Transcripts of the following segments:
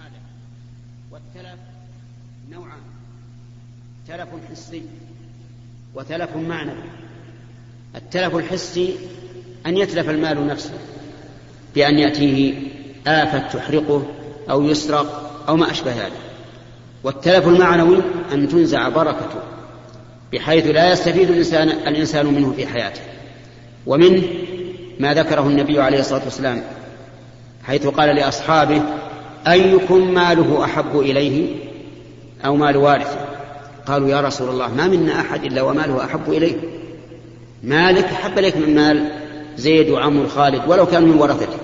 ماله والتلف نوعان. تلف حسي وتلف معنوي. التلف الحسي أن يتلف المال نفسه بأن يأتيه آفة تحرقه أو يسرق أو ما أشبه ذلك. والتلف المعنوي أن تنزع بركته بحيث لا يستفيد الإنسان, الإنسان منه في حياته. ومنه ما ذكره النبي عليه الصلاة والسلام حيث قال لأصحابه أيكم ماله أحب إليه أو مال وارثه؟ قالوا يا رسول الله ما منا أحد إلا وماله أحب إليه. مالك أحب إليك من مال زيد وعمر خالد ولو كان من ورثته.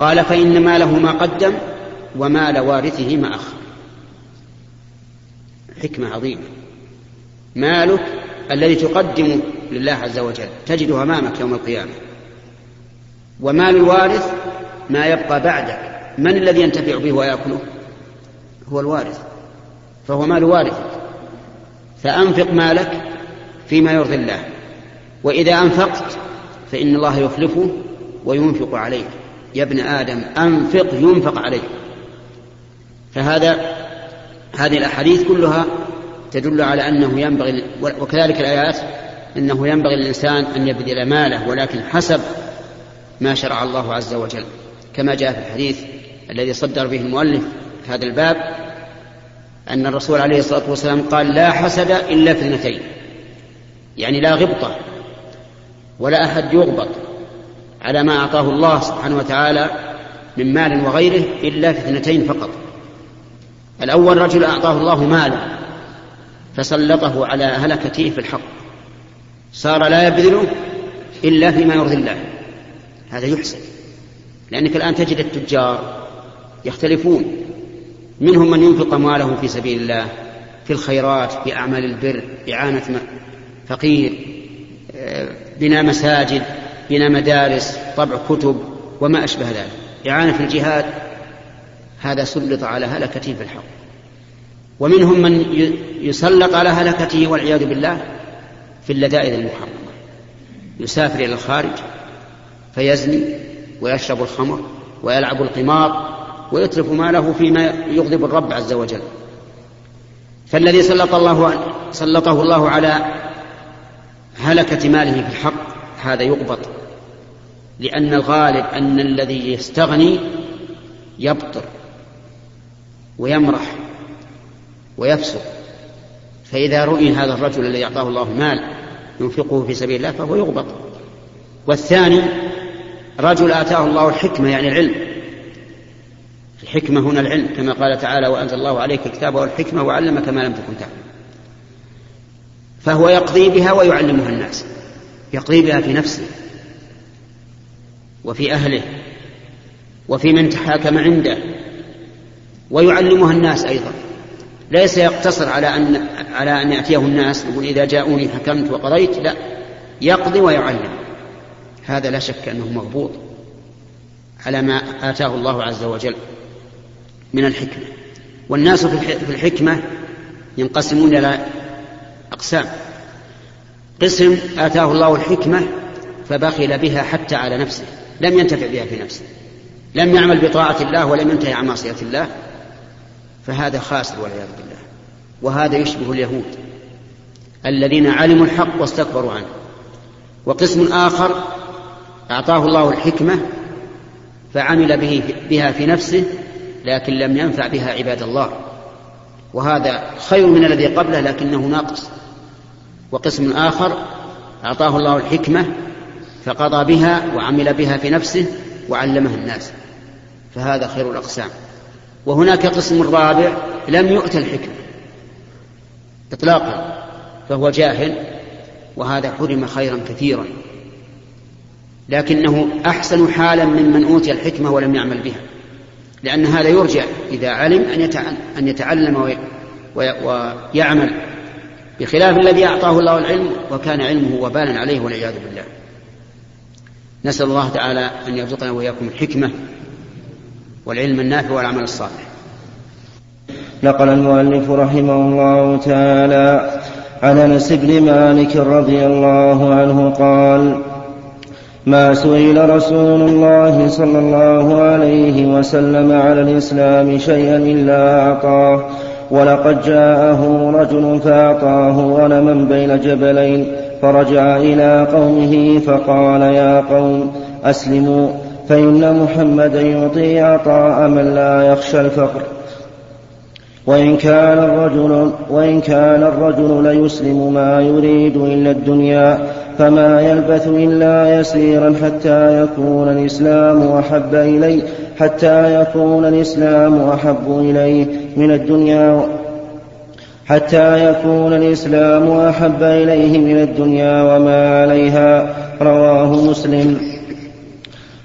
قال فإن ماله ما قدم ومال وارثه ما أخر. حكمة عظيمة. مالك الذي تقدم لله عز وجل تجده أمامك يوم القيامة. ومال الوارث ما يبقى بعدك. من الذي ينتفع به ويأكله؟ هو الوارث. فهو مال وارثك فأنفق مالك فيما يرضي الله. وإذا أنفقت فإن الله يخلفه وينفق عليك. يا ابن آدم أنفق ينفق عليك. فهذا هذه الأحاديث كلها تدل على أنه ينبغي وكذلك الآيات أنه ينبغي للإنسان أن يبذل ماله ولكن حسب ما شرع الله عز وجل. كما جاء في الحديث الذي صدر به المؤلف في هذا الباب أن الرسول عليه الصلاة والسلام قال لا حسد إلا في اثنتين يعني لا غبطة ولا أحد يغبط على ما أعطاه الله سبحانه وتعالى من مال وغيره إلا في اثنتين فقط. الأول رجل أعطاه الله مالا فسلطه على هلكته في الحق صار لا يبذله إلا فيما يرضي الله هذا يحسن لأنك الآن تجد التجار يختلفون. منهم من ينفق أمواله في سبيل الله في الخيرات في أعمال البر إعانة فقير آه، بناء مساجد بناء مدارس طبع كتب وما أشبه ذلك. إعانة في الجهاد هذا سلط على هلكته في الحق. ومنهم من يسلط على هلكته والعياذ بالله في اللذائذ المحرمة. يسافر إلى الخارج فيزني ويشرب الخمر ويلعب القمار ويترك ماله فيما يغضب الرب عز وجل. فالذي سلط الله سلطه الله على هلكة ماله في الحق هذا يقبض لأن الغالب أن الذي يستغني يبطر ويمرح ويفسق. فإذا رؤي هذا الرجل الذي أعطاه الله مال ينفقه في سبيل الله فهو يغبط. والثاني رجل آتاه الله الحكمة يعني العلم. الحكمة هنا العلم كما قال تعالى وأنزل الله عليك الكتاب والحكمة وعلمك ما لم تكن تعلم. فهو يقضي بها ويعلمها الناس يقضي بها في نفسه وفي أهله وفي من تحاكم عنده ويعلمها الناس أيضا. ليس يقتصر على أن على أن يأتيه الناس يقول إذا جاءوني حكمت وقضيت. لا يقضي ويعلم. هذا لا شك أنه مغبوط على ما آتاه الله عز وجل. من الحكمة. والناس في الحكمة ينقسمون إلى أقسام. قسم آتاه الله الحكمة فبخل بها حتى على نفسه. لم ينتفع بها في نفسه. لم يعمل بطاعة الله ولم ينتهي عن معصية الله. فهذا خاسر والعياذ بالله. وهذا يشبه اليهود. الذين علموا الحق واستكبروا عنه. وقسم آخر أعطاه الله الحكمة فعمل به بها في نفسه لكن لم ينفع بها عباد الله. وهذا خير من الذي قبله لكنه ناقص. وقسم آخر أعطاه الله الحكمة فقضى بها وعمل بها في نفسه وعلمها الناس. فهذا خير الأقسام. وهناك قسم رابع لم يؤت الحكمة. إطلاقا. فهو جاهل وهذا حرم خيرا كثيرا. لكنه أحسن حالا ممن أوتي الحكمة ولم يعمل بها. لأن هذا يرجع إذا علم أن يتعلم ويعمل بخلاف الذي أعطاه الله العلم وكان علمه وبالا عليه والعياذ بالله. نسأل الله تعالى أن يرزقنا وإياكم الحكمة والعلم النافع والعمل الصالح. نقل المؤلف رحمه الله تعالى عن أنس بن مالك رضي الله عنه قال ما سئل رسول الله صلى الله عليه وسلم على الإسلام شيئا إلا أعطاه. ولقد جاءه رجل فأعطاه غنما بين جبلين فرجع إلى قومه فقال يا قوم أسلموا فإن محمدا يعطي عطاء من لا يخشى الفقر. وإن كان الرجل وإن كان الرجل ليسلم ما يريد إلا الدنيا فما يلبث إلا يسيرا حتى يكون الإسلام أحب إليه حتى يكون الإسلام أحب إليه من الدنيا حتى يكون الإسلام أحب إليه من الدنيا وما عليها. رواه مسلم.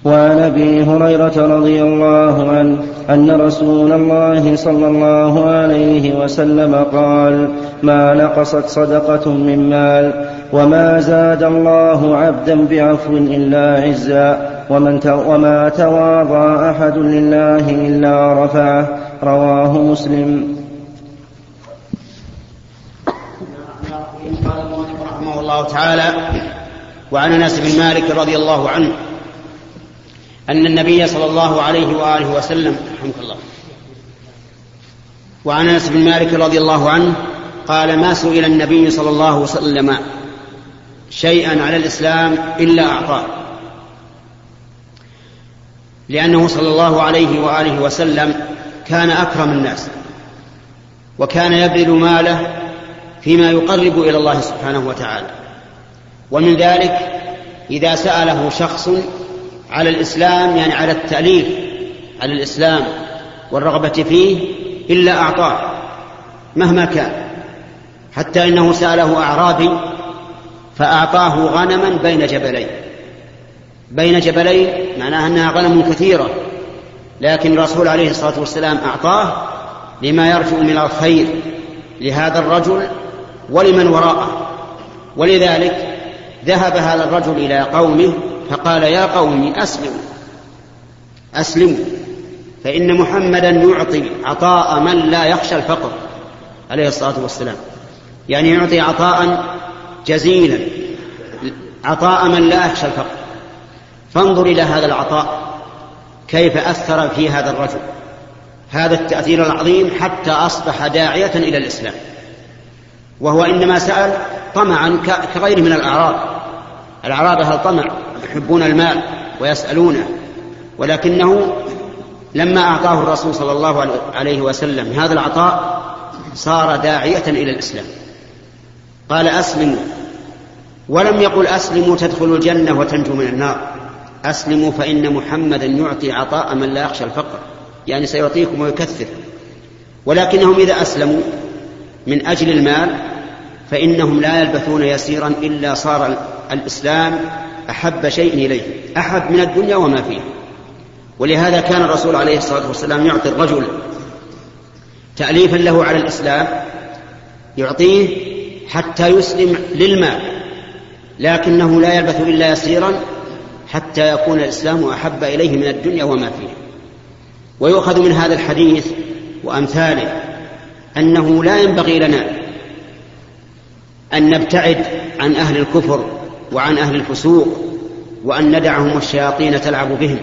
وعن أبي هريرة رضي الله عنه أن رسول الله صلى الله عليه وسلم قال ما نقصت صدقة من مال وما زاد الله عبدا بعفو الا عزا ومن وما تواضع احد لله الا رفعه رواه مسلم. قال رحمه الله تعالى وعن أنس بن مالك رضي الله عنه أن النبي صلى الله عليه وآله وسلم رحمك الله. وعن أنس بن مالك رضي الله عنه قال ما سئل النبي صلى الله وسلم شيئا على الإسلام إلا أعطاه. لأنه صلى الله عليه وآله وسلم كان أكرم الناس وكان يبذل ماله فيما يقرب إلى الله سبحانه وتعالى. ومن ذلك إذا سأله شخص على الإسلام يعني على التأليف على الإسلام والرغبة فيه إلا أعطاه مهما كان حتى إنه سأله أعرابي فأعطاه غنما بين جبلين. بين جبلين معناها أنها غنم كثيرة لكن الرسول عليه الصلاة والسلام أعطاه لما يرجو من الخير لهذا الرجل ولمن وراءه. ولذلك ذهب هذا الرجل إلى قومه فقال يا قوم أسلموا أسلموا فإن محمدا يعطي عطاء من لا يخشى الفقر. عليه الصلاة والسلام. يعني يعطي عطاء جزيلا. عطاء من لا يخشى الفقر. فانظر إلى هذا العطاء. كيف أثر في هذا الرجل. هذا التأثير العظيم حتى أصبح داعية إلى الإسلام. وهو إنما سأل طمعا كغيره من الأعراب. الأعراب أهل طمع؟ يحبون المال ويسألونه. ولكنه لما أعطاه الرسول صلى الله عليه وسلم هذا العطاء صار داعية إلى الإسلام. قال أسلموا. ولم يقل أسلموا تدخلوا الجنة وتنجوا من النار. أسلموا فإن محمدا يعطي عطاء من لا يخشى الفقر. يعني سيعطيكم ويكثر. ولكنهم إذا أسلموا من أجل المال فإنهم لا يلبثون يسيرا إلا صار الإسلام أحب شيء إليه. أحب من الدنيا وما فيها. ولهذا كان الرسول عليه الصلاة والسلام يعطي الرجل تأليفا له على الإسلام يعطيه حتى يسلم للمال لكنه لا يلبث إلا يسيرا حتى يكون الإسلام أحب إليه من الدنيا وما فيها. ويؤخذ من هذا الحديث وأمثاله أنه لا ينبغي لنا أن نبتعد عن أهل الكفر وعن أهل الفسوق وأن ندعهم الشياطين تلعب بهم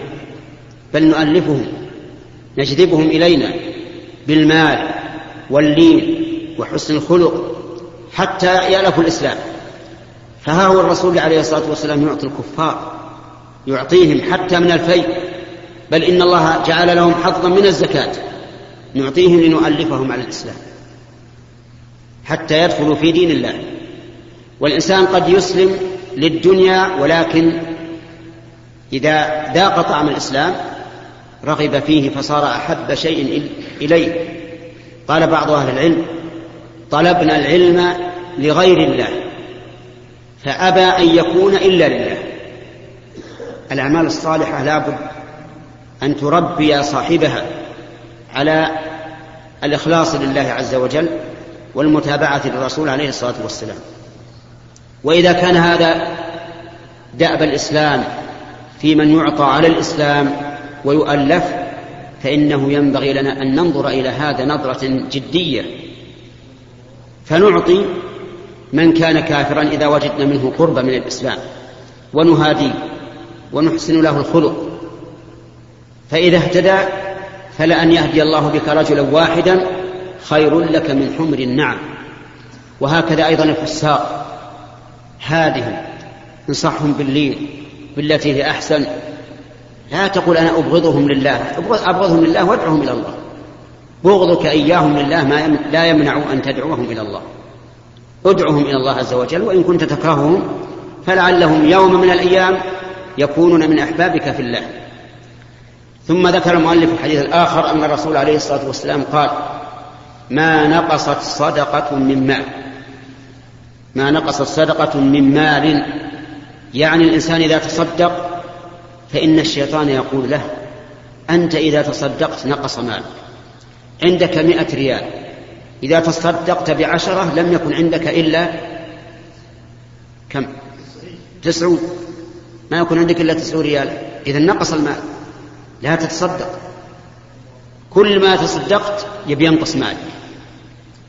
بل نؤلفهم نجذبهم إلينا بالمال واللين وحسن الخلق حتى يألفوا الإسلام. فها هو الرسول عليه الصلاة والسلام يعطي الكفار يعطيهم حتى من الفيء بل إن الله جعل لهم حظا من الزكاة نعطيهم لنؤلفهم على الإسلام حتى يدخلوا في دين الله. والإنسان قد يسلم للدنيا ولكن إذا ذاق طعم الإسلام رغب فيه فصار أحب شيء إليه. قال بعض أهل العلم طلبنا العلم لغير الله فأبى أن يكون إلا لله. الأعمال الصالحة لابد أن تربي صاحبها على الإخلاص لله عز وجل والمتابعة للرسول عليه الصلاة والسلام. وإذا كان هذا دأب الإسلام في من يعطى على الإسلام ويؤلف فإنه ينبغي لنا أن ننظر إلى هذا نظرة جدية فنعطي من كان كافرا إذا وجدنا منه قرب من الإسلام ونهاديه ونحسن له الخلق. فإذا اهتدى فلأن يهدي الله بك رجلا واحدا خير لك من حمر النعم. وهكذا أيضا الفساق هادهم انصحهم بالليل بالتي هي أحسن. لا تقول أنا أبغضهم لله أبغضهم لله وادعهم إلى الله. بغضك إياهم لله ما لا يمنع أن تدعوهم إلى الله. ادعهم إلى الله عز وجل وإن كنت تكرههم فلعلهم يوم من الأيام يكونون من أحبابك في الله. ثم ذكر المؤلف الحديث الآخر أن الرسول عليه الصلاة والسلام قال ما نقصت صدقة من مال. ما نقصت صدقة من مال. يعني الإنسان إذا تصدق فإن الشيطان يقول له أنت إذا تصدقت نقص مالك. عندك مئة ريال. إذا تصدقت بعشرة لم يكن عندك إلا كم؟ تسعون. ما يكون عندك إلا تسعون ريال. إذا نقص المال. لا تتصدق. كل ما تصدقت يبي ينقص مالك.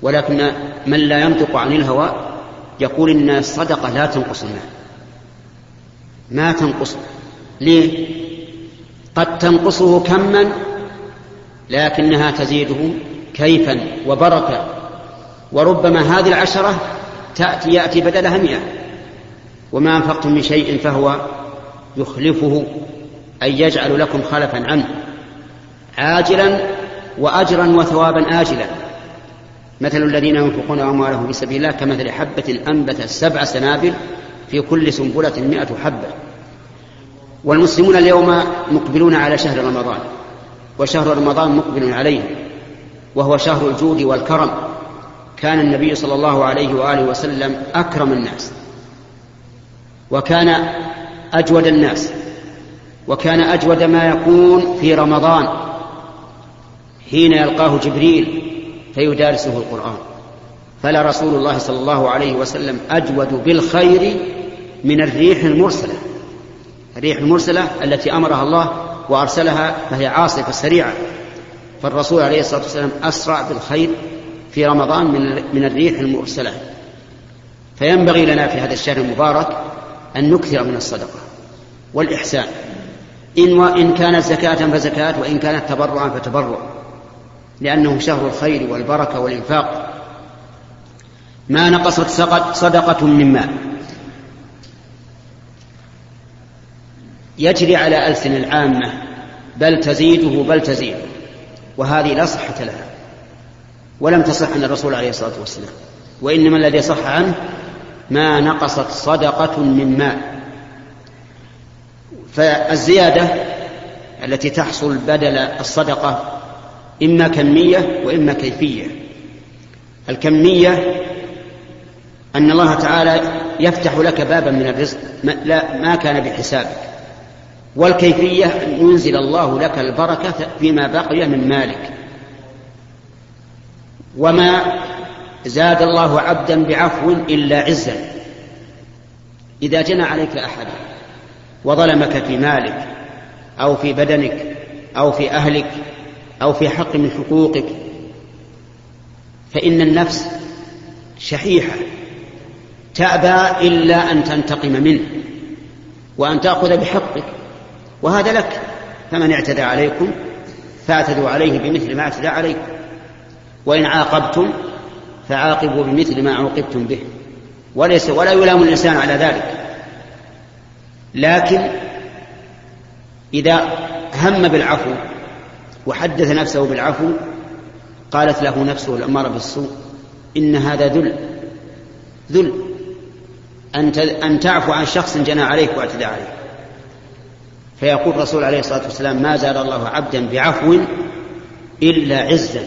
ولكن من لا ينطق عن الهوى يقول إن الصدقة لا تنقص المال. ما تنقصه ليه؟ قد تنقصه كما لكنها تزيده كيفا وبركة وربما هذه العشرة تأتي يأتي بدلها مئة. وما أنفقتم من شيء فهو يخلفه أي يجعل لكم خلفا عنه عاجلا وأجرا وثوابا آجلا. مثل الذين ينفقون أموالهم في سبيل الله كمثل حبة أنبتت سبع سنابل في كل سنبلة مئة حبة. والمسلمون اليوم مقبلون على شهر رمضان. وشهر رمضان مقبل عليه وهو شهر الجود والكرم. كان النبي صلى الله عليه وآله وسلم أكرم الناس وكان أجود الناس وكان أجود ما يكون في رمضان. حين يلقاه جبريل فيدارسه القرآن. فلا رسول الله صلى الله عليه وسلم أجود بالخير من الريح المرسلة. الريح المرسلة التي أمرها الله وأرسلها فهي عاصفة سريعة. فالرسول عليه الصلاة والسلام أسرع بالخير في رمضان من من الريح المرسلة. فينبغي لنا في هذا الشهر المبارك أن نكثر من الصدقة والإحسان. إن وان كانت زكاة فزكاة وإن كانت تبرعا فتبرع لأنه شهر الخير والبركة والإنفاق. ما نقصت صدقة من مال. يجري على ألسن العامة بل تزيده بل تزيده وهذه لا صحة لها. ولم تصح عن الرسول عليه الصلاة والسلام. وإنما الذي صح عنه ما نقصت صدقة من مال فالزيادة التي تحصل بدل الصدقة إما كمية وإما كيفية. الكمية أن الله تعالى يفتح لك بابا من الرزق ما, ما كان بحسابك. والكيفية أن ينزل الله لك البركة فيما بقي من مالك. وما زاد الله عبدا بعفو إلا عزا. إذا جنى عليك أحد وظلمك في مالك أو في بدنك أو في أهلك أو في حق من حقوقك فإن النفس شحيحة تأبى إلا أن تنتقم منه وأن تأخذ بحقك. وهذا لك فمن اعتدى عليكم فاعتدوا عليه بمثل ما اعتدى عليكم. وإن عاقبتم فعاقبوا بمثل ما عوقبتم به. وليس ولا يلام الإنسان على ذلك. لكن إذا هم بالعفو وحدث نفسه بالعفو قالت له نفسه الأمارة بالسوء إن هذا ذل ذل. أن تعفو عن شخص جنى عليك واعتدى عليك فيقول الرسول عليه الصلاة والسلام ما زاد الله عبدا بعفو إلا عزا.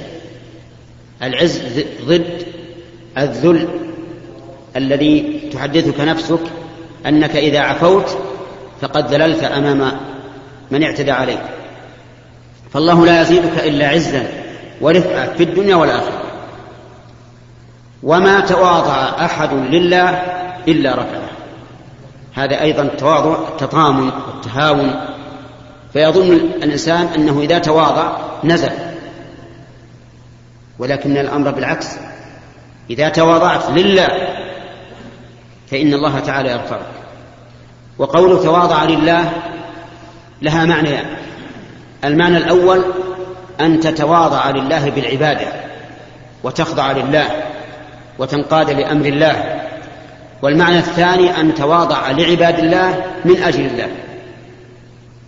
العز ضد الذل الذي تحدثك نفسك أنك إذا عفوت فقد ذللت أمام من اعتدى عليك. فالله لا يزيدك إلا عزا ورفعه في الدنيا والآخرة. وما تواضع أحد لله إلا رفعه. هذا أيضا التواضع التطامن والتهاون. فيظن الإنسان أنه إذا تواضع نزل. ولكن الأمر بالعكس. إذا تواضعت لله فإن الله تعالى يرفعك وقوله تواضع لله لها معنيان المعنى الأول أن تتواضع لله بالعبادة وتخضع لله وتنقاد لأمر الله. والمعنى الثاني أن تواضع لعباد الله من أجل الله.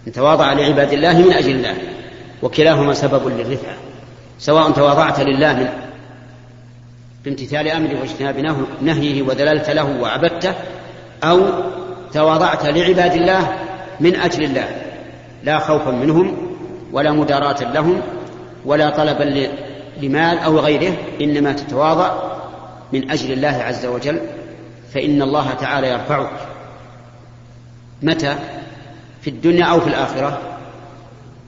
أن تواضع لعباد الله من أجل الله وكلاهما سبب للرفعة. سواء تواضعت لله من بامتثال أمره واجتناب نهيه وذللت له وعبدته أو تواضعت لعباد الله من أجل الله. لا خوفا منهم ولا مداراة لهم ولا طلبا لمال أو غيره إنما تتواضع من أجل الله عز وجل. فإن الله تعالى يرفعك. متى؟ في الدنيا أو في الآخرة.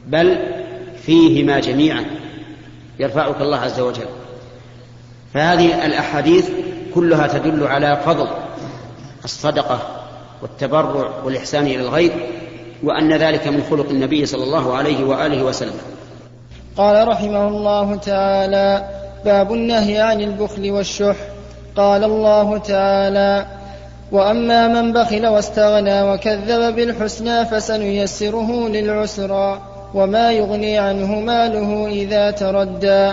بل فيهما جميعا. يرفعك الله عز وجل. فهذه الأحاديث كلها تدل على فضل الصدقة والتبرع والإحسان إلى الغير وأن ذلك من خلق النبي صلى الله عليه وآله وسلم. قال رحمه الله تعالى باب النهي عن البخل والشح. قال الله تعالى وأما من بخل واستغنى وكذب بالحسنى فسنيسره للعسرى وما يغني عنه ماله إذا تردى.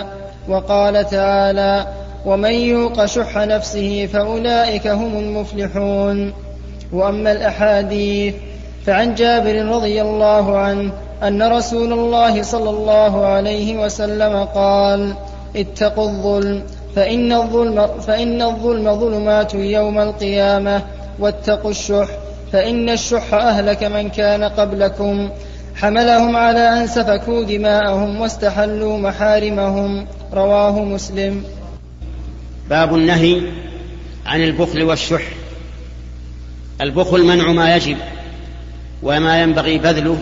وقال تعالى ومن يوق شح نفسه فأولئك هم المفلحون. وأما الأحاديث فعن جابر رضي الله عنه أن رسول الله صلى الله عليه وسلم قال اتقوا الظلم فإن الظلم, فإن الظلم ظلمات يوم القيامة واتقوا الشح فإن الشح أهلك من كان قبلكم. حملهم على أن سفكوا دماءهم واستحلوا محارمهم. رواه مسلم. باب النهي عن البخل والشح. البخل منع ما يجب وما ينبغي بذله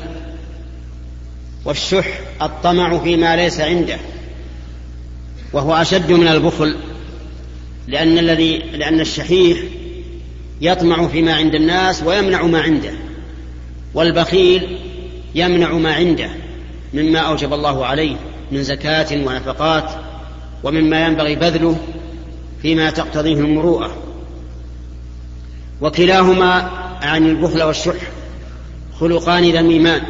والشح الطمع فيما ليس عنده. وهو أشد من البخل لأن الذي لأن الشحيح يطمع فيما عند الناس ويمنع ما عنده والبخيل يمنع ما عنده مما أوجب الله عليه من زكاة ونفقات ومما ينبغي بذله فيما تقتضيه المروءة. وكلاهما عن البخل والشح خلقان ذميمان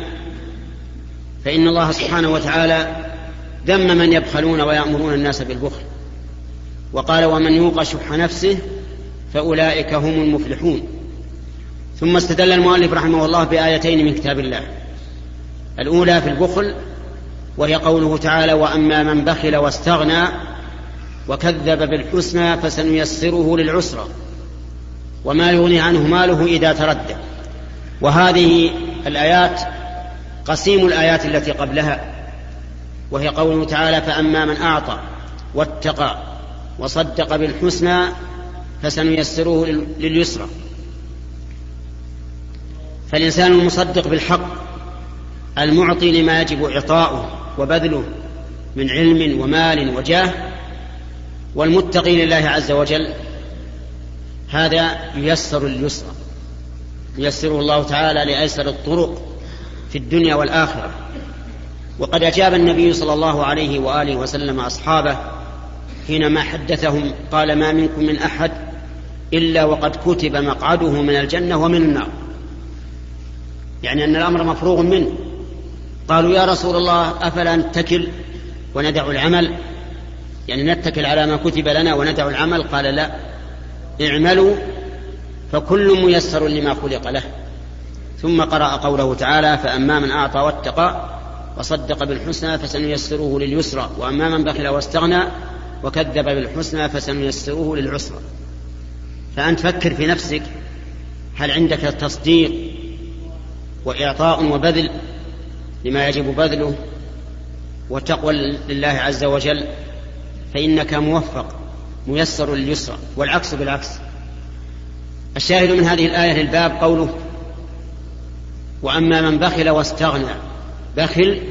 فإن الله سبحانه وتعالى ذم من يبخلون ويأمرون الناس بالبخل. وقال ومن يوق شح نفسه فأولئك هم المفلحون. ثم استدل المؤلف رحمه الله بآيتين من كتاب الله. الأولى في البخل وهي قوله تعالى وأما من بخل واستغنى وكذب بالحسنى فسنيسره للعسرى. وما يغني عنه ماله إذا تردى. وهذه الآيات قسيم الآيات التي قبلها. وهي قوله تعالى فأما من أعطى واتقى وصدق بالحسنى فسنيسره لليسرى. فالإنسان المصدق بالحق المعطي لما يجب إعطاؤه وبذله من علم ومال وجاه والمتقي لله عز وجل هذا ييسر اليسرى. ييسره الله تعالى لأيسر الطرق في الدنيا والآخرة. وقد أجاب النبي صلى الله عليه وآله وسلم أصحابه حينما حدثهم قال ما منكم من أحد إلا وقد كتب مقعده من الجنة ومن النار. يعني أن الأمر مفروغ منه. قالوا يا رسول الله أفلا نتكل وندع العمل؟ يعني نتكل على ما كتب لنا وندع العمل؟ قال لا. اعملوا فكل ميسر لما خلق له. ثم قرأ قوله تعالى فأما من أعطى واتقى وصدق بالحسنى فسنيسره لليسرى وأما من بخل واستغنى وكذب بالحسنى فسنيسره للعسرى. فأنت فكر في نفسك هل عندك تصديق وإعطاء وبذل لما يجب بذله وتقوى لله عز وجل؟ فإنك موفق ميسر لليسرى والعكس بالعكس. الشاهد من هذه الآية للباب قوله وأما من بخل واستغنى بخل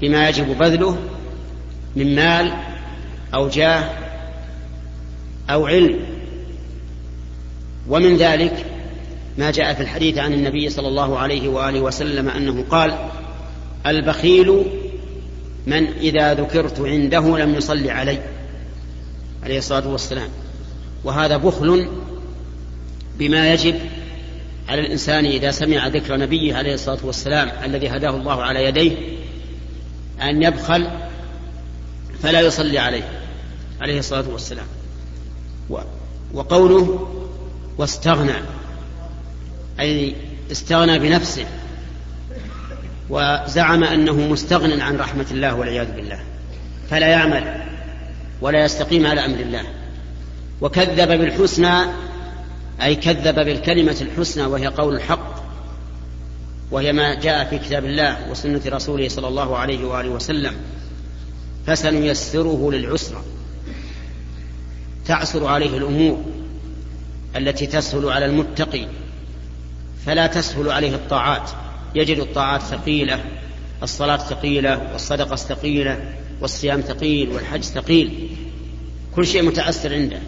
بما يجب بذله من مال أو جاه أو علم. ومن ذلك ما جاء في الحديث عن النبي صلى الله عليه وآله وسلم أنه قال البخيل من إذا ذكرت عنده لم يصلي علي عليه الصلاة والسلام. وهذا بخل بما يجب على الإنسان إذا سمع ذكر نبيه عليه الصلاة والسلام الذي هداه الله على يديه أن يبخل فلا يصلي عليه عليه الصلاة والسلام. وقوله واستغنى أي استغنى بنفسه وزعم أنه مستغن عن رحمة الله والعياذ بالله فلا يعمل ولا يستقيم على أمر الله. وكذب بالحسنى أي كذب بالكلمة الحسنى وهي قول الحق وهي ما جاء في كتاب الله وسنة رسوله صلى الله عليه وآله وسلم فسنيسره للعسرى. تعسر عليه الأمور التي تسهل على المتقي فلا تسهل عليه الطاعات. يجد الطاعات ثقيلة الصلاة ثقيلة والصدقة ثقيلة والصيام ثقيل والحج ثقيل. كل شيء متأثر عنده.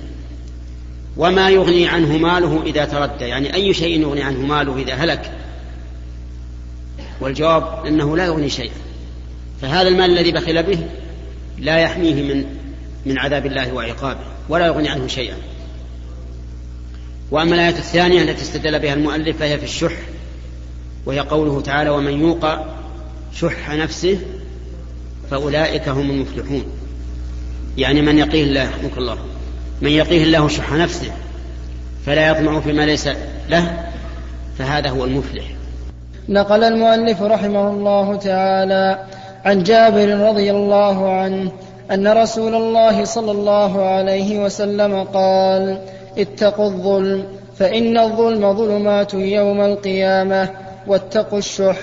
وما يغني عنه ماله إذا تردى يعني أي شيء يغني عنه ماله إذا هلك. والجواب أنه لا يغني شيئا. فهذا المال الذي بخل به لا يحميه من من عذاب الله وعقابه ولا يغني عنه شيئا. وأما الآية الثانية التي استدل بها المؤلف فهي في الشح وهي قوله تعالى ومن يوق شح نفسه فأولئك هم المفلحون. يعني من يقيه الله رحمك الله. من يقيه الله شح نفسه فلا يطمع فيما ليس له فهذا هو المفلح. نقل المؤلف رحمه الله تعالى عن جابر رضي الله عنه أن رسول الله صلى الله عليه وسلم قال اتقوا الظلم فإن الظلم ظلمات يوم القيامة واتقوا الشح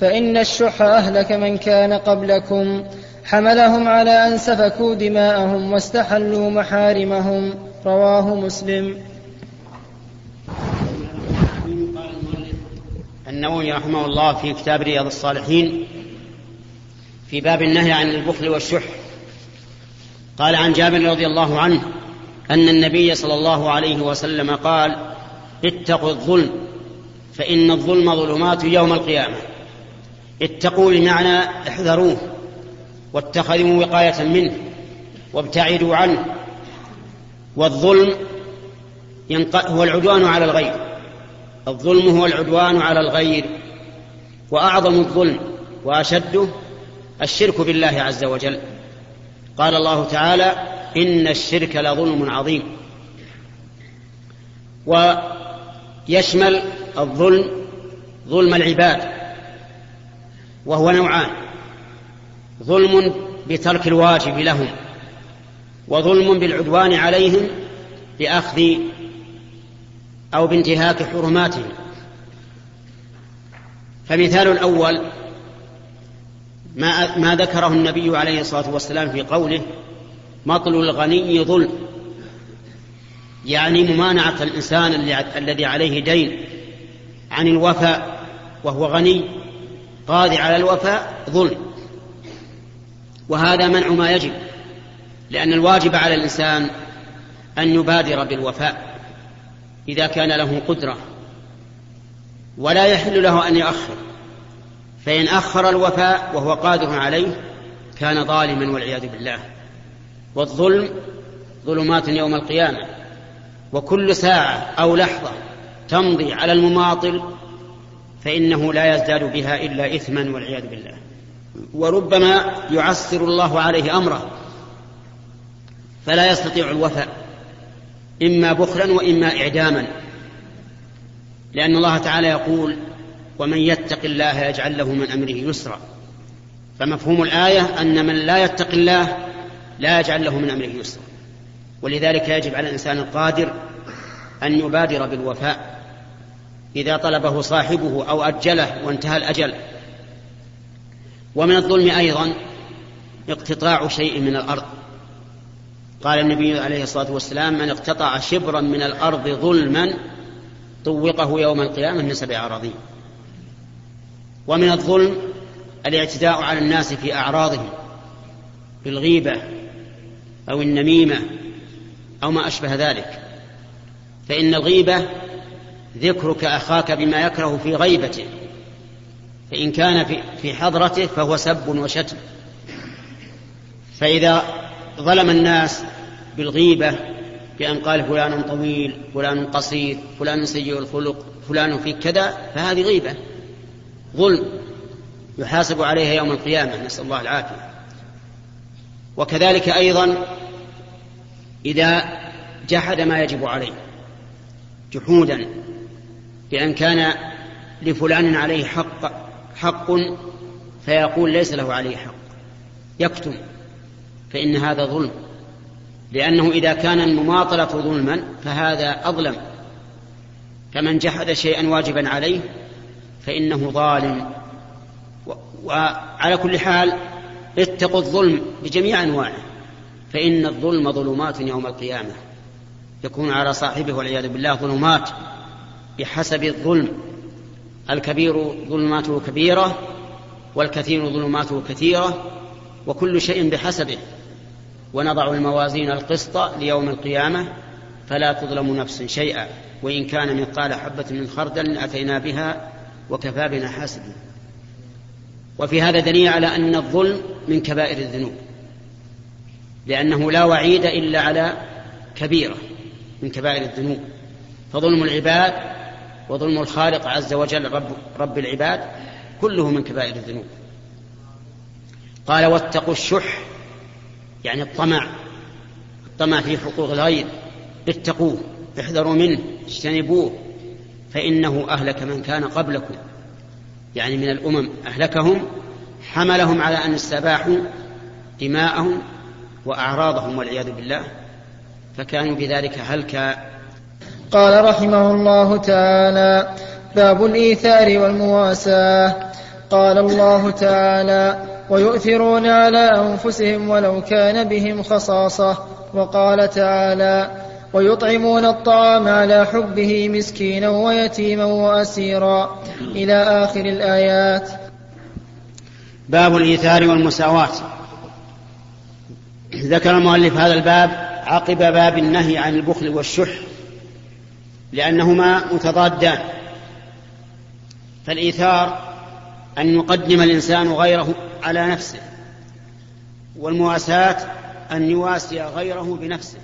فإن الشح أهلك من كان قبلكم حملهم على ان سفكوا دماءهم واستحلوا محارمهم. رواه مسلم. النووي رحمه الله في كتاب رياض الصالحين في باب النهي عن البخل والشح. قال عن جابر رضي الله عنه أن النبي صلى الله عليه وسلم قال اتقوا الظلم فإن الظلم ظلمات يوم القيامة. اتقوا بمعنى احذروه. واتخذوا وقاية منه وابتعدوا عنه والظلم هو العدوان على الغير. الظلم هو العدوان على الغير. وأعظم الظلم وأشده الشرك بالله عز وجل. قال الله تعالى إن الشرك لظلم عظيم. ويشمل الظلم ظلم العباد وهو نوعان. ظلم بترك الواجب لهم وظلم بالعدوان عليهم بأخذ أو بانتهاك حرماتهم. فمثال الأول ما ما ذكره النبي عليه الصلاة والسلام في قوله مطل الغني ظلم يعني ممانعة الإنسان الذي عليه دين عن الوفاء وهو غني قادر على الوفاء ظلم. وهذا منع ما يجب لأن الواجب على الإنسان أن يبادر بالوفاء إذا كان له قدرة ولا يحل له أن يؤخر فإن أخر الوفاء وهو قادر عليه كان ظالما والعياذ بالله. والظلم ظلمات يوم القيامة وكل ساعة أو لحظة تمضي على المماطل فإنه لا يزداد بها إلا إثما والعياذ بالله. وربما يعسر الله عليه أمره. فلا يستطيع الوفاء إما بخلا وإما إعداما. لأن الله تعالى يقول ومن يتق الله يجعل له من أمره يسرا. فمفهوم الآية أن من لا يتق الله لا يجعل له من أمره يسرا. ولذلك يجب على الإنسان القادر أن يبادر بالوفاء. إذا طلبه صاحبه أو أجله وانتهى الأجل ومن الظلم أيضا اقتطاع شيء من الأرض. قال النبي عليه الصلاة والسلام من اقتطع شبرا من الأرض ظلما طوقه يوم القيامة من سبع أراضين. ومن الظلم الاعتداء على الناس في أعراضهم بالغيبه أو النميمة أو ما أشبه ذلك. فإن الغيبة ذكرك أخاك بما يكره في غيبته. فإن كان في حضرته فهو سب وشتم. فإذا ظلم الناس بالغيبة بأن قال فلان طويل فلان قصير فلان سيء الخلق فلان في كذا فهذه غيبة. ظلم يحاسب عليها يوم القيامة نسأل الله العافية. وكذلك أيضا إذا جحد ما يجب عليه جحودا بأن كان لفلان عليه حق حق فيقول ليس له عليه حق. يكتم. فإن هذا ظلم. لأنه إذا كان المماطلة ظلما فهذا أظلم. فمن جحد شيئا واجبا عليه فإنه ظالم. وعلى كل حال اتقوا الظلم بجميع أنواعه. فإن الظلم ظلمات يوم القيامة. يكون على صاحبه والعياذ بالله ظلمات بحسب الظلم. الكبير ظلماته كبيرة والكثير ظلماته كثيرة وكل شيء بحسبه ونضع الموازين القسط ليوم القيامة فلا تظلم نفس شيئا وإن كان مثقال حبة من خردل أتينا بها وكفى بنا حاسبين وفي هذا دليل على أن الظلم من كبائر الذنوب لأنه لا وعيد إلا على كبيرة من كبائر الذنوب. فظلم العباد وظلم الخالق عز وجل رب, رب العباد كله من كبائر الذنوب. قال واتقوا الشح يعني الطمع الطمع في حقوق الغير اتقوه احذروا منه اجتنبوه فإنه أهلك من كان قبلكم. يعني من الأمم أهلكهم حملهم على أن استباحوا دماءهم وأعراضهم والعياذ بالله فكانوا بذلك هلكا. قال رحمه الله تعالى باب الإيثار والمواساة. قال الله تعالى ويؤثرون على أنفسهم ولو كان بهم خصاصة. وقال تعالى ويطعمون الطعام على حبه مسكينا ويتيما وأسيرا. إلى آخر الآيات. باب الإيثار والمساواة. ذكر المؤلف هذا الباب عقب باب النهي عن البخل والشح. لأنهما متضادان. فالإيثار أن يقدم الإنسان غيره على نفسه والمواساة أن يواسي غيره بنفسه.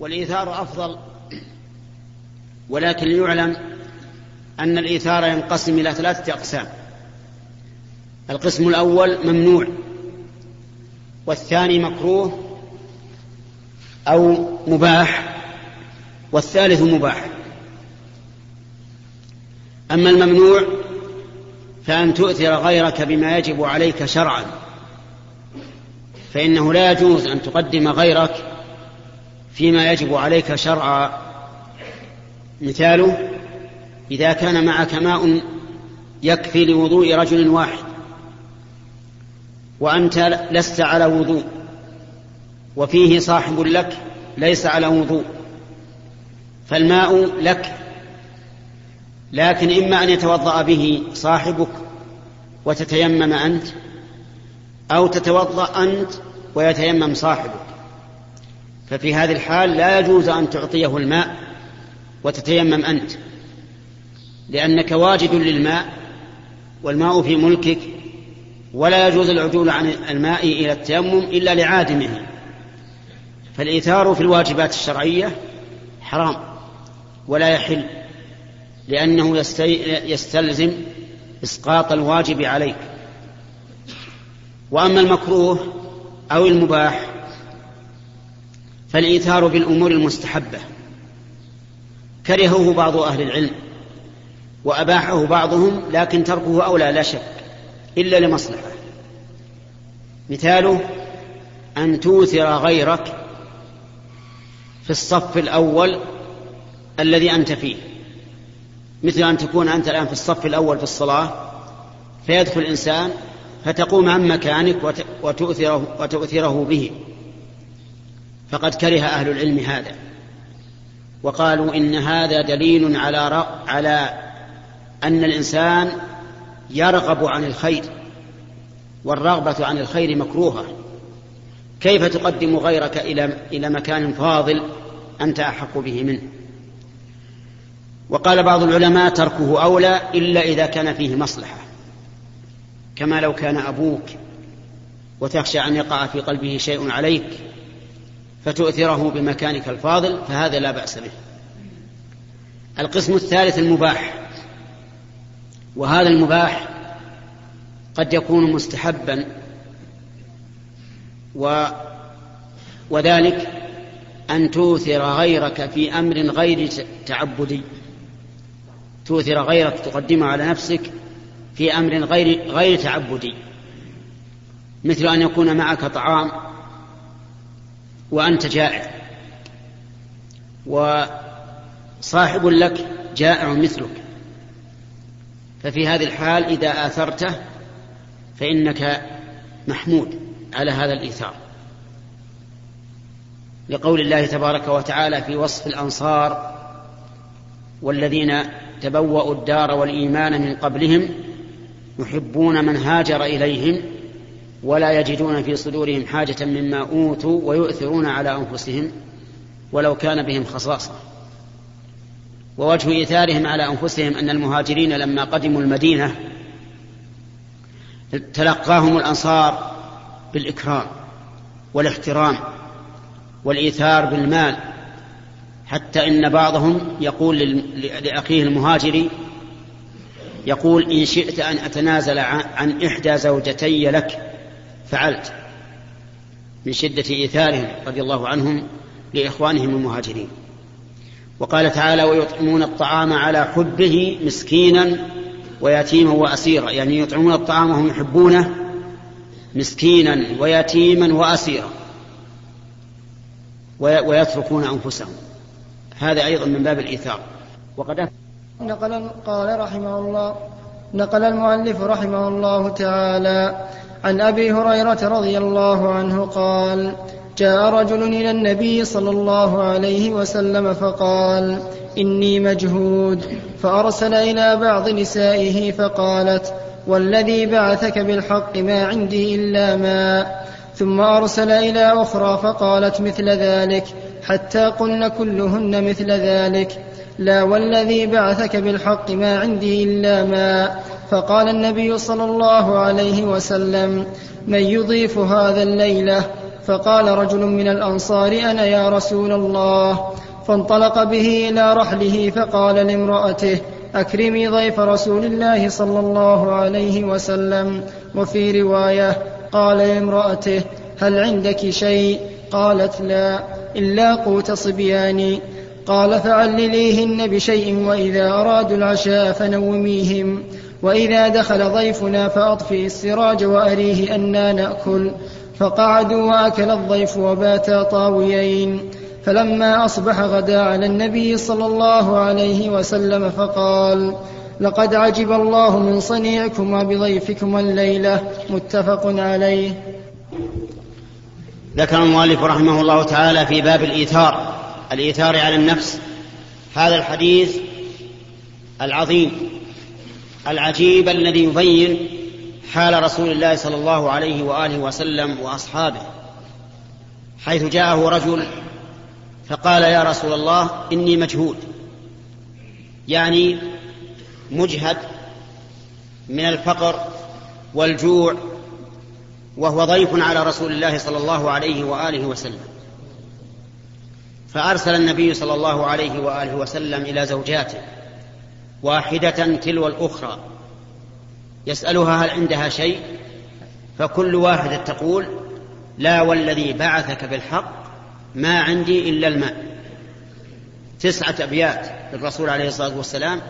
والإيثار أفضل ولكن ليعلم أن الإيثار ينقسم إلى ثلاثة أقسام. القسم الأول ممنوع والثاني مكروه أو مباح. والثالث مباح. أما الممنوع فأن تؤثر غيرك بما يجب عليك شرعا. فإنه لا يجوز أن تقدم غيرك فيما يجب عليك شرعا. مثاله إذا كان معك ماء يكفي لوضوء رجل واحد وأنت لست على وضوء وفيه صاحب لك ليس على وضوء فالماء لك لكن إما أن يتوضأ به صاحبك وتتيمم أنت أو تتوضأ أنت ويتيمم صاحبك. ففي هذه الحال لا يجوز أن تعطيه الماء وتتيمم أنت لأنك واجد للماء والماء في ملكك ولا يجوز العدول عن الماء إلى التيمم إلا لعادمه. فالإيثار في الواجبات الشرعية حرام. ولا يحل لأنه يستلزم إسقاط الواجب عليك. وأما المكروه أو المباح فالإيثار بالأمور المستحبة. كرهه بعض أهل العلم وأباحه بعضهم لكن تركه أولى لا شك إلا لمصلحة. مثاله أن توثر غيرك في الصف الأول الذي أنت فيه. مثل أن تكون أنت الآن في الصف الأول في الصلاة فيدخل الإنسان فتقوم عن مكانك وتؤثره, وتؤثره به. فقد كره أهل العلم هذا. وقالوا إن هذا دليل على على أن الإنسان يرغب عن الخير والرغبة عن الخير مكروهة. كيف تقدم غيرك إلى إلى مكان فاضل أنت أحق به منه؟ وقال بعض العلماء تركه أولى إلا إذا كان فيه مصلحة كما لو كان أبوك وتخشى أن يقع في قلبه شيء عليك فتؤثره بمكانك الفاضل فهذا لا بأس به. القسم الثالث المباح وهذا المباح قد يكون مستحبا و وذلك أن توثر غيرك في أمر غير تعبدي. توثر غيرك تقدمه على نفسك في أمر غير غير تعبدي. مثل أن يكون معك طعام وأنت جائع وصاحب لك جائع مثلك. ففي هذه الحال إذا آثرته فإنك محمود على هذا الإيثار. لقول الله تبارك وتعالى في وصف الأنصار والذين تبوأوا الدار والإيمان من قبلهم يحبون من هاجر إليهم ولا يجدون في صدورهم حاجة مما أوتوا ويؤثرون على أنفسهم ولو كان بهم خصاصة. ووجه إيثارهم على أنفسهم أن المهاجرين لما قدموا المدينة تلقاهم الأنصار بالإكرام والاحترام والإيثار بالمال حتى إن بعضهم يقول لأخيه المهاجر يقول إن شئت أن أتنازل عن إحدى زوجتي لك فعلت من شدة إيثارهم رضي الله عنهم لإخوانهم المهاجرين. وقال تعالى ويطعمون الطعام على حبه مسكينا ويتيما وأسيرا. يعني يطعمون الطعام وهم يحبونه مسكينا ويتيما وأسيرا ويتركون أنفسهم. هذا أيضا من باب الإيثار. وقد نقل قال رحمه الله نقل المؤلف رحمه الله تعالى عن أبي هريرة رضي الله عنه قال جاء رجل إلى النبي صلى الله عليه وسلم فقال إني مجهود. فأرسل إلى بعض نسائه فقالت والذي بعثك بالحق ما عندي إلا ماء. ثم أرسل إلى أخرى فقالت مثل ذلك. حتى قلن كلهن مثل ذلك. لا والذي بعثك بالحق ما عندي إلا ماء فقال النبي صلى الله عليه وسلم من يضيف هذا الليلة فقال رجل من الأنصار أنا يا رسول الله. فانطلق به إلى رحله فقال لامرأته أكرمي ضيف رسول الله صلى الله عليه وسلم. وفي رواية قال لامرأته هل عندك شيء؟ قالت لا. إلا قوت صبياني قال فعلليهن بشيء وإذا أرادوا العشاء فنوميهم. وإذا دخل ضيفنا فأطفئ السراج وأريه أنا نأكل. فقعدوا وأكل الضيف وباتا طاويين. فلما أصبح غدا على النبي صلى الله عليه وسلم فقال لقد عجب الله من صنيعكما بضيفكما الليلة. متفق عليه. ذكر المؤلف رحمه الله تعالى في باب الإيثار الإيثار على النفس. هذا الحديث العظيم العجيب الذي يبين حال رسول الله صلى الله عليه وآله وسلم وأصحابه. حيث جاءه رجل فقال يا رسول الله إني مجهود يعني مجهد من الفقر والجوع وهو ضيف على رسول الله صلى الله عليه وآله وسلم. فأرسل النبي صلى الله عليه وآله وسلم إلى زوجاته واحدة تلو الأخرى يسألها هل عندها شيء؟ فكل واحدة تقول لا والذي بعثك بالحق ما عندي إلا الماء. تسعة أبيات للرسول عليه الصلاة والسلام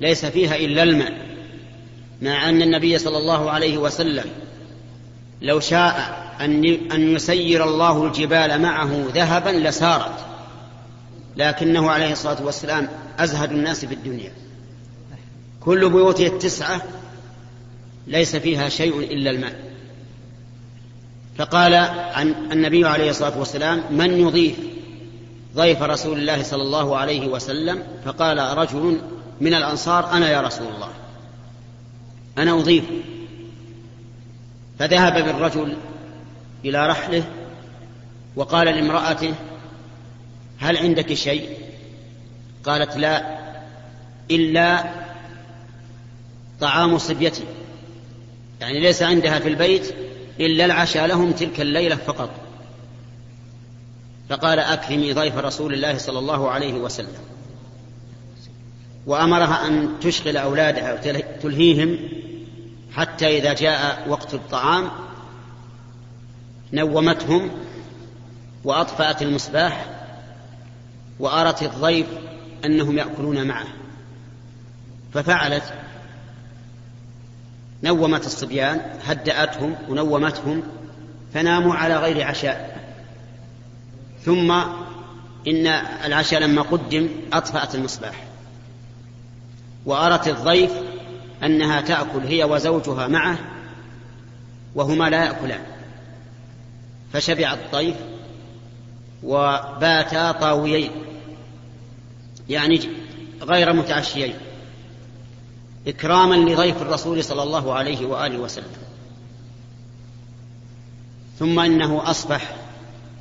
ليس فيها إلا الماء مع أن النبي صلى الله عليه وسلم لو شاء أن يسير الله الجبال معه ذهبا لسارت. لكنه عليه الصلاة والسلام أزهد الناس في الدنيا. كل بيوته التسعة ليس فيها شيء إلا الماء. فقال عن النبي عليه الصلاة والسلام من يضيف ضيف رسول الله صلى الله عليه وسلم؟ فقال رجل من الأنصار أنا يا رسول الله. أنا أضيف فذهب بالرجل إلى رحله وقال لامرأته هل عندك شيء؟ قالت لا إلا طعام صبيتي. يعني ليس عندها في البيت إلا العشاء لهم تلك الليلة فقط. فقال أكرمي ضيف رسول الله صلى الله عليه وسلم. وأمرها أن تشغل أولادها وتلهيهم حتى إذا جاء وقت الطعام نومتهم وأطفأت المصباح وأرت الضيف أنهم يأكلون معه. ففعلت. نومت الصبيان هدأتهم ونومتهم فناموا على غير عشاء. ثم إن العشاء لما قدم أطفأت المصباح. وأرت الضيف أنها تأكل هي وزوجها معه وهما لا يأكلان. فشبع الضيف وباتا طاويين يعني غير متعشيين إكراما لضيف الرسول صلى الله عليه وآله وسلم. ثم إنه أصبح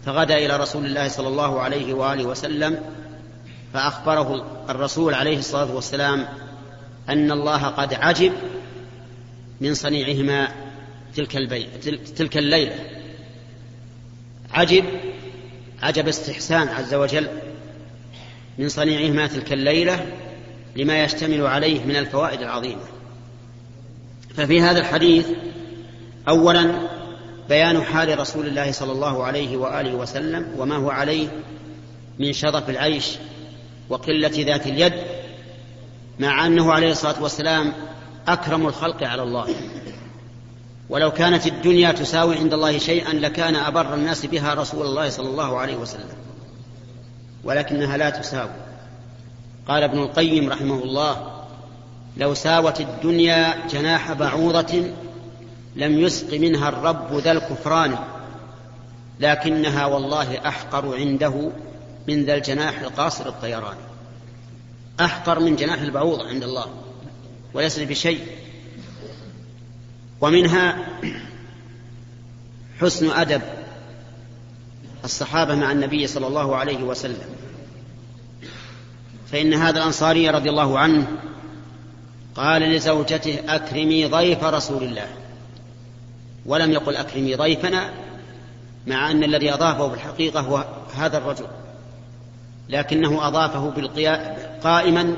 فغدا إلى رسول الله صلى الله عليه وآله وسلم فأخبره الرسول عليه الصلاة والسلام أن الله قد عجب من صنيعهما تلك, البي... تلك الليلة. عجب عجب استحسان عز وجل من صنيعهما تلك الليلة لما يشتمل عليه من الفوائد العظيمة. ففي هذا الحديث أولا بيان حال رسول الله صلى الله عليه وآله وسلم وما هو عليه من شرف العيش وقلة ذات اليد مع أنه عليه الصلاة والسلام أكرم الخلق على الله. ولو كانت الدنيا تساوي عند الله شيئا لكان أبر الناس بها رسول الله صلى الله عليه وسلم. ولكنها لا تساوي. قال ابن القيم رحمه الله لو ساوت الدنيا جناح بعوضة لم يسق منها الرب ذا الكفران لكنها والله أحقر عنده من ذا الجناح القاصر الطيران. أحقر من جناح البعوضة عند الله وليس بشيء. ومنها حسن أدب الصحابة مع النبي صلى الله عليه وسلم. فإن هذا الأنصاري رضي الله عنه قال لزوجته أكرمي ضيف رسول الله. ولم يقل أكرمي ضيفنا مع أن الذي أضافه في الحقيقة هو هذا الرجل لكنه أضافه بالقيام قائما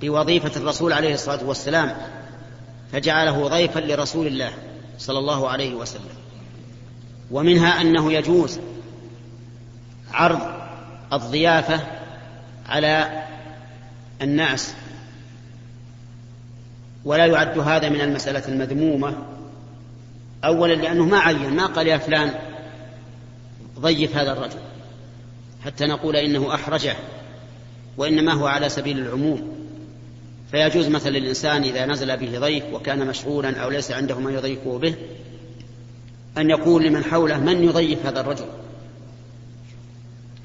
بوظيفة الرسول عليه الصلاة والسلام فجعله ضيفا لرسول الله صلى الله عليه وسلم. ومنها أنه يجوز عرض الضيافة على الناس ولا يعد هذا من المسألة المذمومة. أولا لأنه ما عين ما قال يا فلان ضيف هذا الرجل حتى نقول إنه أحرجه. وإنما هو على سبيل العموم. فيجوز مثلا للإنسان إذا نزل به ضيف وكان مشغولا أو ليس عنده من يضيفه به أن يقول لمن حوله من يضيف هذا الرجل؟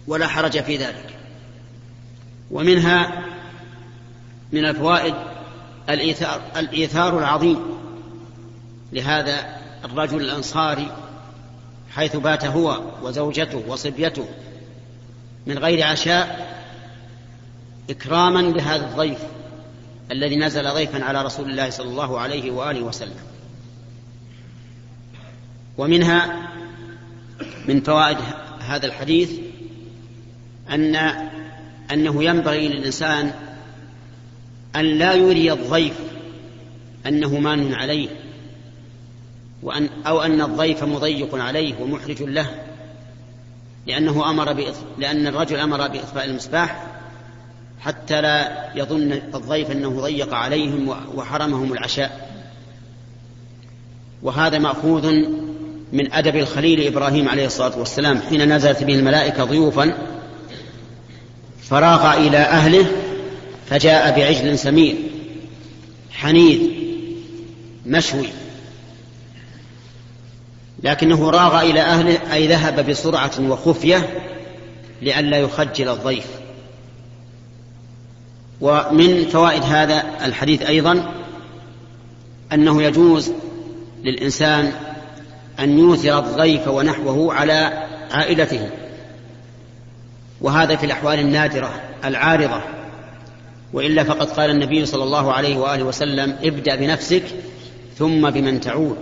ولا حرج في ذلك. ومنها من الفوائد الإيثار, الإيثار العظيم. لهذا الرجل الأنصاري حيث بات هو وزوجته وصبيته من غير عشاء إكراما لهذا الضيف الذي نزل ضيفا على رسول الله صلى الله عليه وآله وسلم ومنها من فوائد هذا الحديث أن أنه ينبغي للإنسان أن لا يري الضيف أنه مان عليه وأن أو أن الضيف مضيق عليه ومحرج له لأنه أمر. لأن الرجل أمر بإطفاء المصباح حتى لا يظن الضيف أنه ضيق عليهم وحرمهم العشاء. وهذا مأخوذ من أدب الخليل إبراهيم عليه الصلاة والسلام حين نزلت به الملائكة ضيوفا فراغ إلى أهله فجاء بعجل سمين حنيذ مشوي. لكنه راغ إلى أهله أي ذهب بسرعة وخفية لئلا يخجل الضيف. ومن فوائد هذا الحديث أيضا أنه يجوز للإنسان أن يوثر الضيف ونحوه على عائلته وهذا في الأحوال النادرة العارضة. وإلا فقد قال النبي صلى الله عليه وآله وسلم ابدأ بنفسك ثم بمن تعود.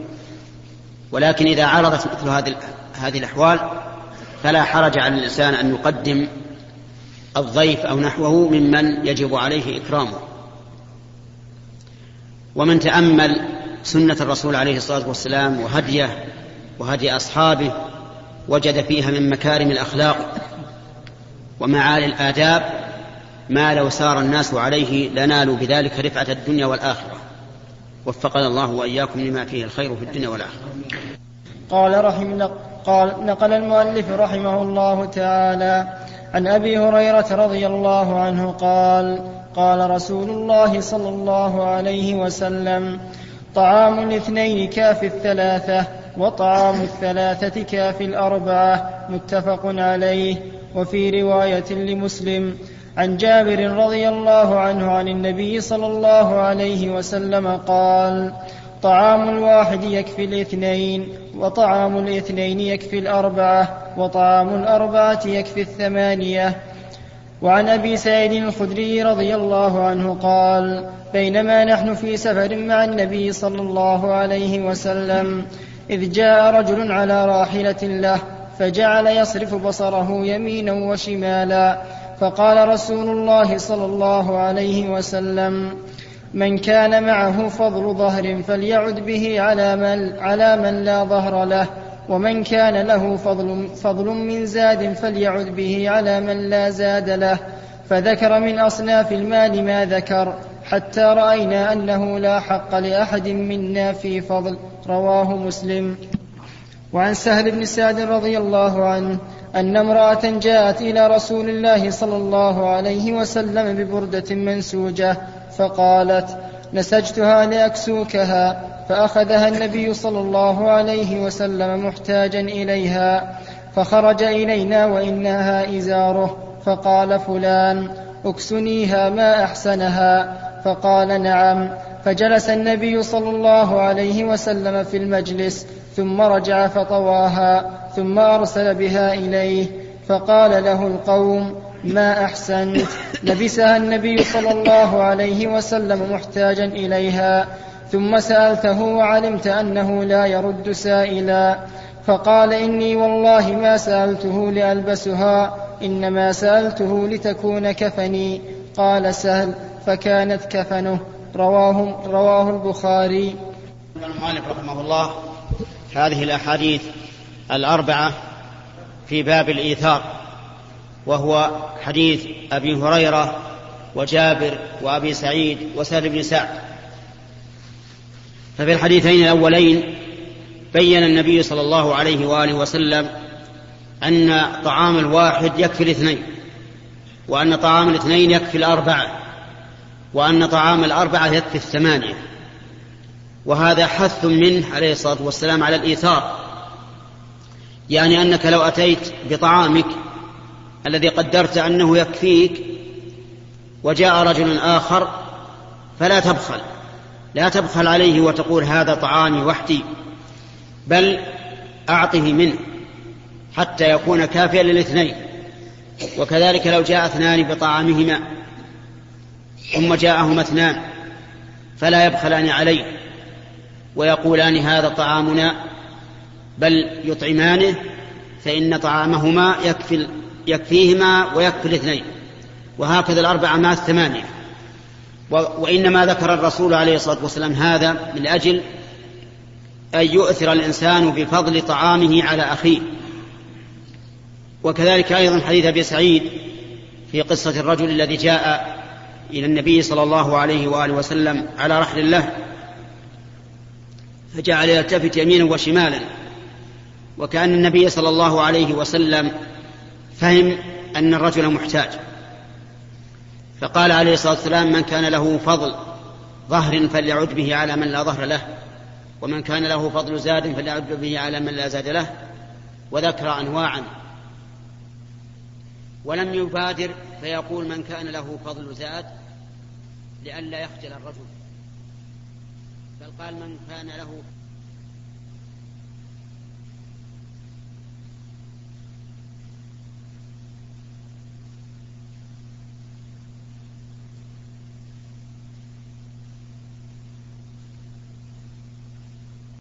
ولكن إذا عرضت مثل هذه الأحوال فلا حرج على الإنسان أن يقدم الضيف أو نحوه ممن يجب عليه إكرامه. ومن تأمل سنة الرسول عليه الصلاة والسلام وهديه وهدي أصحابه وجد فيها من مكارم الأخلاق ومعالي الآداب ما لو سار الناس عليه لنالوا بذلك رفعة الدنيا والآخرة. وفقنا الله وإياكم لما فيه الخير في الدنيا والآخرة. قال رحمه قال نقل المؤلف رحمه الله تعالى عن أبي هريرة رضي الله عنه قال قال رسول الله صلى الله عليه وسلم طعام الاثنين كافي الثلاثة وطعام الثلاثة كافي الأربعة متفق عليه وفي رواية لمسلم عن جابر رضي الله عنه عن النبي صلى الله عليه وسلم قال طعام الواحد يكفي الاثنين وطعام الاثنين يكفي الأربعة وطعام الأربعة يكفي الثمانية. وعن أبي سعيد الخدري رضي الله عنه قال بينما نحن في سفر مع النبي صلى الله عليه وسلم إذ جاء رجل على راحلة له فجعل يصرف بصره يمينا وشمالا فقال رسول الله صلى الله عليه وسلم من كان معه فضل ظهر فليعد به على من, على من لا ظهر له. ومن كان له فضل, فضل من زاد فليعد به على من لا زاد له. فذكر من أصناف المال ما ذكر حتى رأينا أنه لا حق لأحد منا في فضل. رواه مسلم. وعن سهل بن سعد رضي الله عنه أن امرأة جاءت إلى رسول الله صلى الله عليه وسلم ببردة منسوجة فقالت نسجتها لأكسوكها فأخذها النبي صلى الله عليه وسلم محتاجا إليها فخرج إلينا وإنها إزاره فقال فلان اكسنيها ما أحسنها فقال نعم فجلس النبي صلى الله عليه وسلم في المجلس ثم رجع فطواها ثم أرسل بها إليه فقال له القوم ما أحسنت. لبسها النبي صلى الله عليه وسلم محتاجا إليها. ثم سألته وعلمت أنه لا يرد سائلا. فقال إني والله ما سألته لألبسها إنما سألته لتكون كفني. قال سهل فكانت كفنه. رواه, رواه البخاري. المؤلف رحمه الله هذه الأحاديث الأربعة في باب الإيثار. وهو حديث أبي هريرة وجابر وأبي سعيد وسهل بن سعد. ففي الحديثين الأولين بين النبي صلى الله عليه وآله وسلم أن طعام الواحد يكفي الاثنين وأن طعام الاثنين يكفي الأربعة وأن طعام الأربعة يكفي الثمانية. وهذا حث منه عليه الصلاة والسلام على الإيثار. يعني أنك لو أتيت بطعامك الذي قدرت أنه يكفيك وجاء رجل آخر فلا تبخل لا تبخل عليه وتقول هذا طعامي وحدي بل أعطه منه حتى يكون كافيا للاثنين. وكذلك لو جاء اثنان بطعامهما ثم جاءهما اثنان فلا يبخلان عليه ويقولان هذا طعامنا بل يطعمانه فإن طعامهما يكفي يكفيهما ويكفي الاثنين. وهكذا الأربعة مع الثمانية وإنما ذكر الرسول عليه الصلاة والسلام هذا من أجل أن يؤثر الإنسان بفضل طعامه على أخيه. وكذلك أيضا حديث أبي سعيد في قصة الرجل الذي جاء إلى النبي صلى الله عليه وآله وسلم على رحل له فجعل يلتفت يمينا وشمالا وكأن النبي صلى الله عليه وسلم فهم أن الرجل محتاج. فقال عليه الصلاة والسلام من كان له فضل ظهر فليعد به على من لا ظهر له ومن كان له فضل زاد فليعد به على من لا زاد له. وذكر أنواعا. ولم يبادر فيقول من كان له فضل زاد لئلا يخجل الرجل. بل قال من كان له